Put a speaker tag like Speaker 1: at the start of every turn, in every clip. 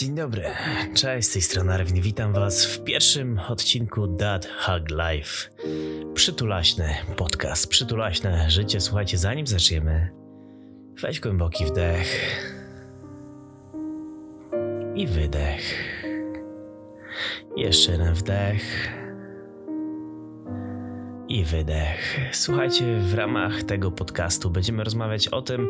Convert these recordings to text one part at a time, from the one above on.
Speaker 1: Dzień dobry, cześć, z tej strony Arwin, witam was w pierwszym odcinku Dad Hug Life. Przytulaśny podcast, przytulaśne życie. Słuchajcie, zanim zaczniemy, weź głęboki wdech i wydech. Jeszcze jeden wdech i wydech. Słuchajcie, w ramach tego podcastu będziemy rozmawiać o tym,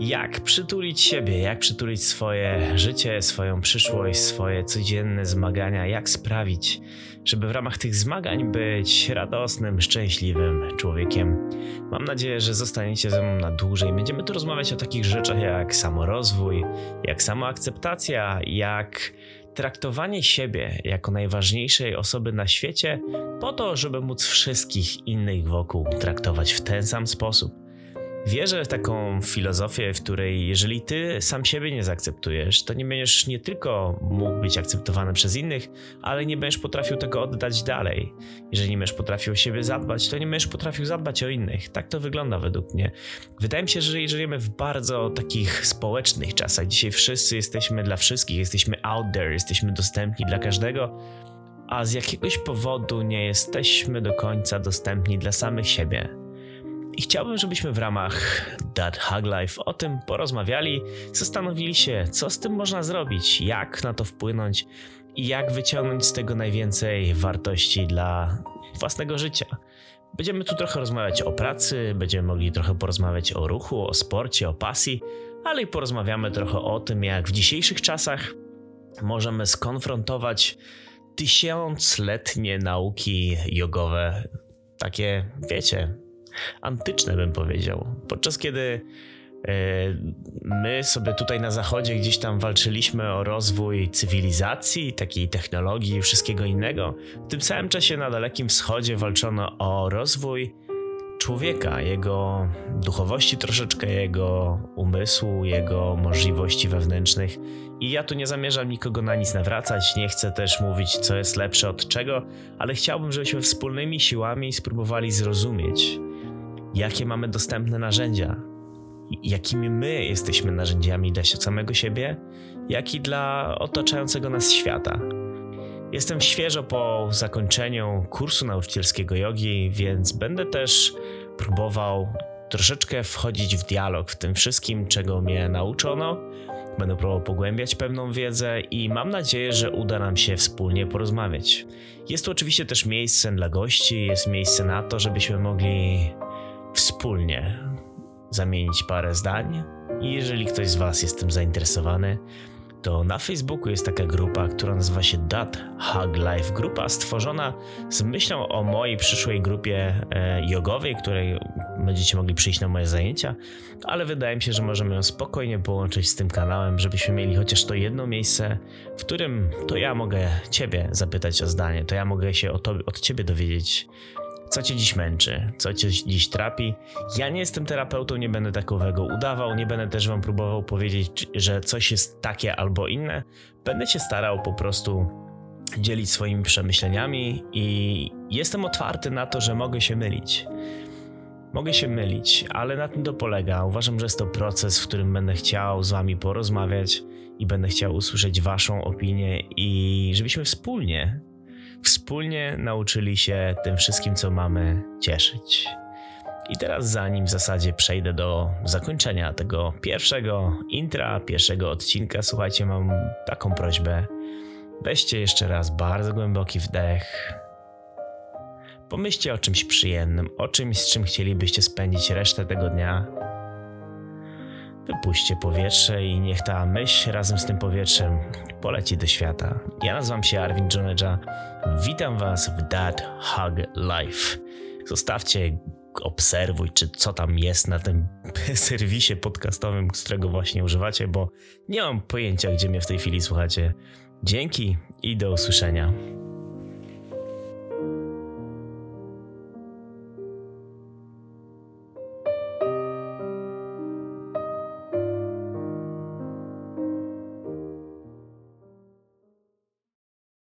Speaker 1: jak przytulić siebie, jak przytulić swoje życie, swoją przyszłość, swoje codzienne zmagania, jak sprawić, żeby w ramach tych zmagań być radosnym, szczęśliwym człowiekiem. Mam nadzieję, że zostaniecie ze mną na dłużej. Będziemy tu rozmawiać o takich rzeczach jak samorozwój, jak samoakceptacja, jak traktowanie siebie jako najważniejszej osoby na świecie, po to, żeby móc wszystkich innych wokół traktować w ten sam sposób. Wierzę w taką filozofię, w której jeżeli ty sam siebie nie zaakceptujesz, to nie będziesz nie tylko mógł być akceptowany przez innych, ale nie będziesz potrafił tego oddać dalej. Jeżeli nie będziesz potrafił o siebie zadbać, to nie będziesz potrafił zadbać o innych. Tak to wygląda według mnie. Wydaje mi się, że żyjemy w bardzo takich społecznych czasach. Dzisiaj wszyscy jesteśmy dla wszystkich, jesteśmy out there, jesteśmy dostępni dla każdego, a z jakiegoś powodu nie jesteśmy do końca dostępni dla samych siebie. I chciałbym, żebyśmy w ramach That Hug Life o tym porozmawiali, zastanowili się, co z tym można zrobić, jak na to wpłynąć i jak wyciągnąć z tego najwięcej wartości dla własnego życia. Będziemy tu trochę rozmawiać o pracy, będziemy mogli trochę porozmawiać o ruchu, o sporcie, o pasji, ale i porozmawiamy trochę o tym, jak w dzisiejszych czasach możemy skonfrontować tysiącletnie nauki jogowe. Takie, wiecie, antyczne, bym powiedział. Podczas kiedy e, My sobie tutaj na zachodzie gdzieś tam walczyliśmy o rozwój cywilizacji, takiej technologii i wszystkiego innego. W tym samym czasie na Dalekim Wschodzie walczono o rozwój człowieka, jego duchowości troszeczkę, jego umysłu, jego możliwości wewnętrznych. I ja tu nie zamierzam nikogo na nic nawracać, nie chcę też mówić, co jest lepsze od czego, ale chciałbym, żebyśmy wspólnymi siłami spróbowali zrozumieć, jakie mamy dostępne narzędzia, jakimi my jesteśmy narzędziami dla samego siebie, jak i dla otaczającego nas świata. Jestem świeżo po zakończeniu kursu nauczycielskiego jogi, więc będę też próbował troszeczkę wchodzić w dialog w tym wszystkim, czego mnie nauczono. Będę próbował pogłębiać pewną wiedzę i mam nadzieję, że uda nam się wspólnie porozmawiać. Jest tu oczywiście też miejsce dla gości, jest miejsce na to, żebyśmy mogli wspólnie zamienić parę zdań. I jeżeli ktoś z Was jest tym zainteresowany, to na Facebooku jest taka grupa, która nazywa się Dat Hug Life. Grupa stworzona z myślą o mojej przyszłej grupie e, jogowej, której będziecie mogli przyjść na moje zajęcia, ale wydaje mi się, że możemy ją spokojnie połączyć z tym kanałem, żebyśmy mieli chociaż to jedno miejsce, w którym to ja mogę Ciebie zapytać o zdanie, to ja mogę się o to, od Ciebie dowiedzieć co cię dziś męczy, co cię dziś trapi. Ja nie jestem terapeutą, nie będę takowego udawał, nie będę też wam próbował powiedzieć, że coś jest takie albo inne. Będę się starał po prostu dzielić swoimi przemyśleniami i jestem otwarty na to, że mogę się mylić. Mogę się mylić, ale na tym to polega. Uważam, że jest to proces, w którym będę chciał z wami porozmawiać i będę chciał usłyszeć waszą opinię i żebyśmy wspólnie wspólnie nauczyli się tym wszystkim, co mamy, cieszyć. I teraz, zanim w zasadzie przejdę do zakończenia tego pierwszego intra, pierwszego odcinka, słuchajcie, mam taką prośbę. Weźcie jeszcze raz bardzo głęboki wdech. Pomyślcie o czymś przyjemnym, o czymś, z czym chcielibyście spędzić resztę tego dnia. Wypuśćcie powietrze i niech ta myśl razem z tym powietrzem poleci do świata. Ja nazywam się Arvin Joneja. Witam Was w That Hug Life. Zostawcie, obserwuj, czy co tam jest na tym serwisie podcastowym, z którego właśnie używacie, bo nie mam pojęcia, gdzie mnie w tej chwili słuchacie. Dzięki i do usłyszenia.